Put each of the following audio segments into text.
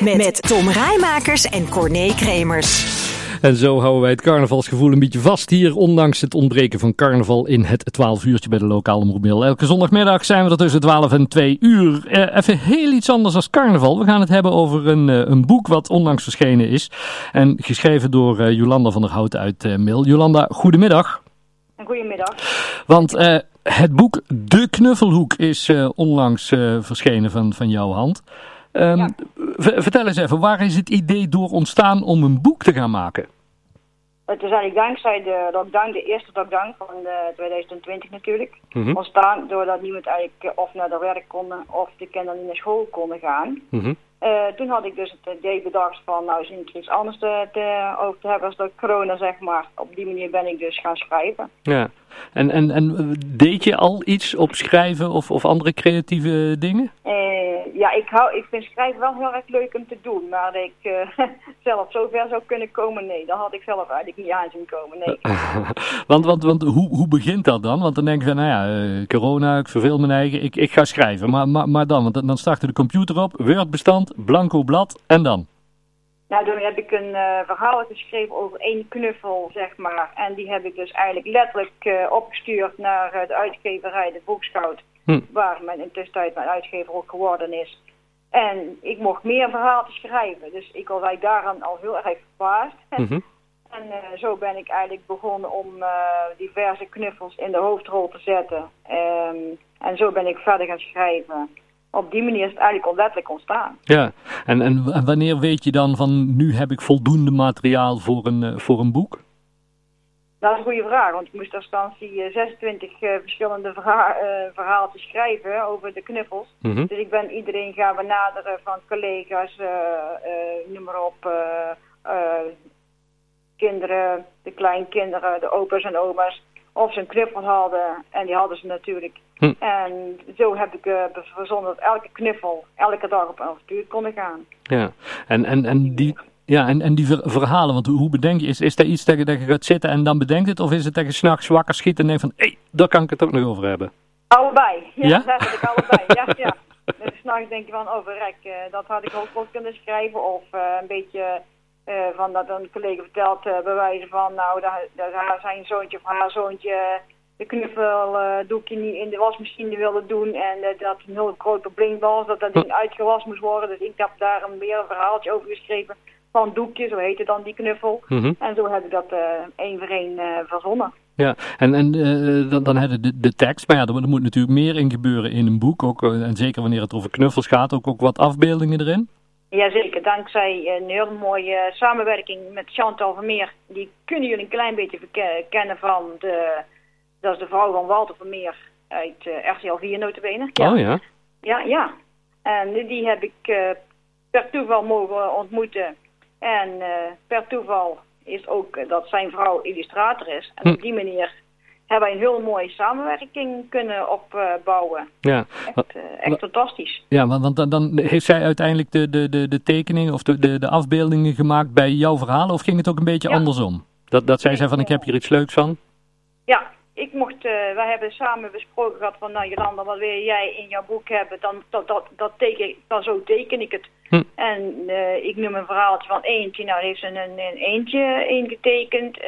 Met, met Tom Rijmakers en Corné Kremers. En zo houden wij het carnavalsgevoel een beetje vast hier, ondanks het ontbreken van carnaval in het 12 uurtje bij de lokale mobiel. Elke zondagmiddag zijn we er tussen 12 en 2 uur. Eh, even heel iets anders als carnaval. We gaan het hebben over een, eh, een boek wat onlangs verschenen is. En geschreven door uh, Jolanda van der Hout uit uh, Mil. Jolanda, goedemiddag. Goedemiddag. Want uh, het boek De Knuffelhoek is uh, onlangs uh, verschenen van, van jouw hand. Um, ja. Vertel eens even, waar is het idee door ontstaan om een boek te gaan maken? Het is eigenlijk dankzij de lockdown, de eerste lockdown van 2020 natuurlijk, mm -hmm. ontstaan doordat niemand eigenlijk of naar de werk konden of de kinderen niet naar school konden gaan. Mm -hmm. uh, toen had ik dus het idee bedacht van nou eens iets anders te, te, over te hebben als de corona zeg maar. Op die manier ben ik dus gaan schrijven. Ja, en, en, en deed je al iets op schrijven of, of andere creatieve dingen? Uh, ja, ik, hou, ik vind schrijven wel heel erg leuk om te doen. Maar dat ik uh, zelf zover zou kunnen komen, nee. Dat had ik zelf eigenlijk niet aan zien komen, nee. want want, want hoe, hoe begint dat dan? Want dan denk je van, nou ja, uh, corona, ik verveel mijn eigen, ik, ik ga schrijven. Maar, maar, maar dan, want dan startte de computer op, Word-bestand, blanco blad en dan? Nou, toen heb ik een uh, verhaal geschreven over één knuffel, zeg maar. En die heb ik dus eigenlijk letterlijk opgestuurd naar de uitgeverij, de Boekschout. Hm. Waar mijn in tussentijd mijn uitgever ook geworden is. En ik mocht meer verhalen schrijven. Dus ik was eigenlijk daaraan al heel erg verbaasd. Mm -hmm. En zo ben ik eigenlijk begonnen om diverse knuffels in de hoofdrol te zetten. Um, en zo ben ik verder gaan schrijven op die manier is het eigenlijk onletterlijk ontstaan. Ja, en, en wanneer weet je dan van nu heb ik voldoende materiaal voor een, uh, voor een boek? Dat is een goede vraag, want ik moest in instantie 26 uh, verschillende verha uh, verhaaltjes schrijven over de knuffels. Mm -hmm. Dus ik ben iedereen gaan benaderen van collega's, noem maar op, kinderen, de kleinkinderen, de opa's en oma's of ze een knuffel hadden. En die hadden ze natuurlijk. Hm. En zo heb ik uh, verzonnen dat elke knuffel elke dag op een avontuur kon gaan. Ja, en, en, en die... Ja, en, en die verhalen, want hoe bedenk je, is, is er iets dat je, dat je gaat zitten en dan bedenkt het? Of is het dat je s'nachts wakker schiet en denkt van, hé, hey, daar kan ik het ook nog over hebben? Allebei, ja, ja? dat heb ik allebei, ja, ja. Dus s'nachts denk je van, oh verrek, uh, dat had ik ook wel kunnen schrijven. Of uh, een beetje uh, van dat een collega vertelt, bij wijze van, nou, daar, daar zijn zoontje of haar zoontje de knuffeldoekje niet in de wasmachine wilde doen en dat een heel groot probleem was, dat dat ding uitgewast moest worden. Dus ik heb daar een meer een verhaaltje over geschreven van doekje, zo heette dan die knuffel. Mm -hmm. En zo heb ik dat uh, één voor één verzonnen. Ja, en, en dan, dan hebben de, de tekst, maar ja, er, er moet natuurlijk meer in gebeuren in een boek, ook, en zeker wanneer het over knuffels gaat, ook, ook wat afbeeldingen erin. Jazeker, dankzij een heel mooie samenwerking met Chantal Vermeer. Die kunnen jullie een klein beetje kennen van de, dat is de vrouw van Walter Vermeer uit uh, RTL 4 notabene. Ja. Oh ja? Ja, ja. En die heb ik uh, per toeval mogen ontmoeten. En uh, per toeval is ook dat zijn vrouw illustrator is. En hm. op die manier hebben wij een heel mooie samenwerking kunnen opbouwen. Ja. Echt, echt fantastisch. Ja, want, want dan, dan, heeft zij uiteindelijk de, de, de, de tekeningen of de, de, de afbeeldingen gemaakt bij jouw verhalen? Of ging het ook een beetje ja. andersom? Dat, dat zij zei van ik heb hier iets leuks van? Ja, ik mocht, uh, wij hebben samen besproken gehad van nou Jolanda, wat wil jij in jouw boek hebben? Dan, dat, dat, dat teken, dan zo teken ik het. Hm. En uh, ik noem een verhaaltje van eentje, nou heeft ze een, een eentje ingetekend. Uh,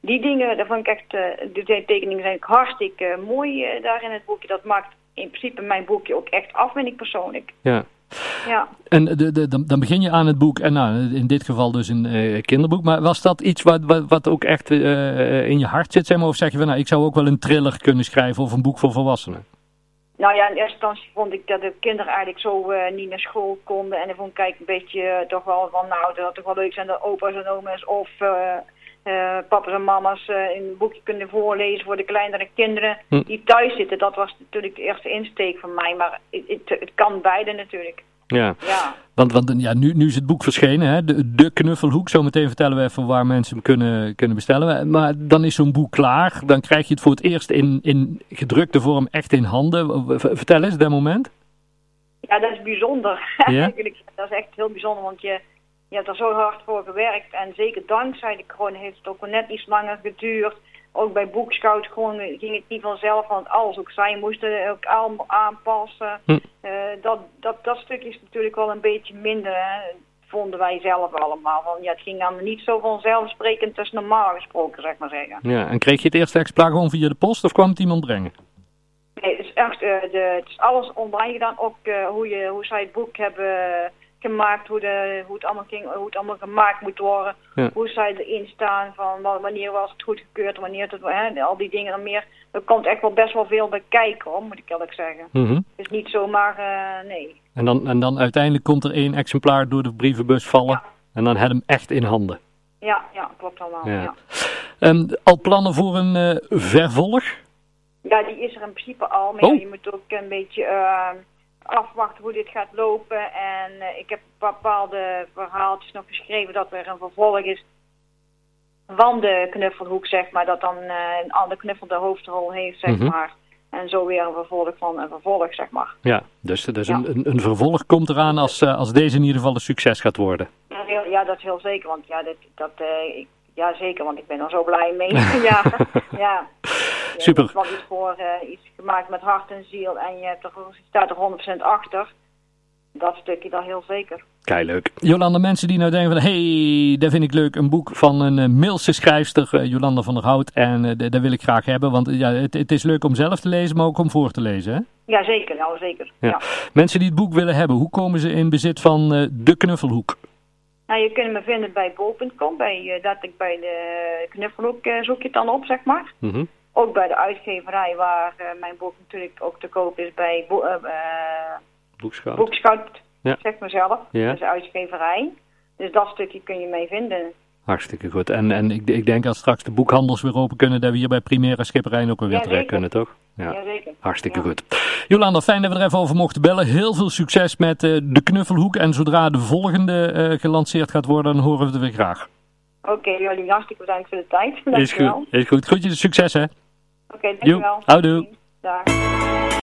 die dingen, daar vond ik echt, uh, de tekeningen zijn hartstikke mooi uh, daar in het boekje. Dat maakt in principe mijn boekje ook echt af, vind ik persoonlijk. Ja. Ja. En de, de, dan begin je aan het boek, en nou, in dit geval dus een kinderboek. Maar was dat iets wat, wat, wat ook echt in je hart zit, zeg maar? Of zeg je van, nou, ik zou ook wel een thriller kunnen schrijven of een boek voor volwassenen? Nou ja, in eerste instantie vond ik dat de kinderen eigenlijk zo niet naar school konden. En dan vond ik kijk, een beetje toch wel van, nou, dat toch wel leuk zijn dat opa's en oma's of uh, papa's en mama's een boekje kunnen voorlezen voor de kleinere kinderen hm. die thuis zitten. Dat was natuurlijk de eerste insteek van mij, maar het, het, het kan beide natuurlijk. Ja, ja. want, want ja, nu, nu is het boek verschenen, hè? De, de Knuffelhoek. Zometeen vertellen we even waar mensen hem kunnen, kunnen bestellen. Maar dan is zo'n boek klaar. Dan krijg je het voor het eerst in, in gedrukte vorm echt in handen. Vertel eens, dat moment. Ja, dat is bijzonder. Ja? dat is echt heel bijzonder, want je je hebt er zo hard voor gewerkt en zeker dankzij de corona heeft het ook net iets langer geduurd. Ook bij Boekscout gewoon, ging het niet vanzelf, want alles ook zij moesten ook aanpassen. Hm. dat, dat, dat stuk is natuurlijk wel een beetje minder, hè, vonden wij zelf allemaal. Want ja, het ging dan niet zo vanzelfsprekend als normaal gesproken, zeg maar zeggen. Ja, en kreeg je het eerste exemplaar gewoon via de post of kwam het iemand brengen? Nee, het is echt, de, het is alles online gedaan, ook hoe, je, hoe zij het boek hebben gemaakt, hoe, de, hoe, het allemaal ging, hoe het allemaal gemaakt moet worden. Hoe zij erin staan, van wanneer was het goedgekeurd, wanneer het, hè, al die dingen en meer. Er komt echt wel best wel veel bij kijken, hoor, moet ik eerlijk zeggen. Het is niet zomaar, uh, nee. En dan, en dan uiteindelijk komt er één exemplaar door de brievenbus vallen en dan heb hem echt in handen. Ja, ja klopt allemaal. Ja. ja. Um, al plannen voor een uh, vervolg? Ja, die is er in principe al. Maar oh. je moet ook een beetje... Uh, afwachten hoe dit gaat lopen. En uh, ik heb bepaalde verhaaltjes nog geschreven dat er een vervolg is van de knuffelhoek, zeg maar. Dat dan uh, een andere knuffel de hoofdrol heeft, zeg Mhm. maar. En zo weer een vervolg van een vervolg, zeg maar. Ja, dus, dus Ja. Een, een, een vervolg komt eraan als, eh, als deze in ieder geval een succes gaat worden. Ja, heel- ja, dat is heel zeker. Want ja, dat, dat, eh, ik, ja zeker, want ik ben er zo blij mee. ja, ja. Super. Ja, wat iets voor eh, iets gemaakt met hart en ziel en je, hebt er, staat er 100% achter. Dat stukje dan heel zeker. Kei leuk. Jolanda, mensen die nou denken van, hey, dat vind ik leuk, een boek van een eh, Mailse schrijfster, eh, Jolanda van der Hout, en eh, dat wil ik graag hebben, want eh, ja, het, het is leuk om zelf te lezen, maar ook om voor te lezen, hè? Ja, zeker. Nou, zeker. Ja. Ja. Mensen die het boek willen hebben, hoe komen ze in bezit van eh, De Knuffelhoek? Nou, je kunt me vinden bij bol.com. Bij, eh, dat ik bij de knuffelhoek eh, zoek je het dan op, zeg maar. Mhm. Ook bij de uitgeverij waar eh, mijn boek natuurlijk ook te koop is bij Bo eh, eh, Boekschouw. Boekscout, Ja. zeg maar zelf. Ja. Dat is de uitgeverij. Dus dat stukje kun je mee vinden. Hartstikke goed. En, en ik, ik denk als straks de boekhandels weer open kunnen, dat we hier bij Primera Schipperij ook weer Ja, terecht kunnen, toch? Ja. Jazeker. Hartstikke Ja. goed. Jolanda, fijn dat we er even over mochten bellen. Heel veel succes met eh, de knuffelhoek. En zodra de volgende eh, gelanceerd gaat worden, dan horen we het weer graag. Oké, jullie hartelijk bedankt voor de tijd. Is Dankjewel. goed. Is goed. Groetjes, succes hè. Oké, dankjewel. houdoe. Dag.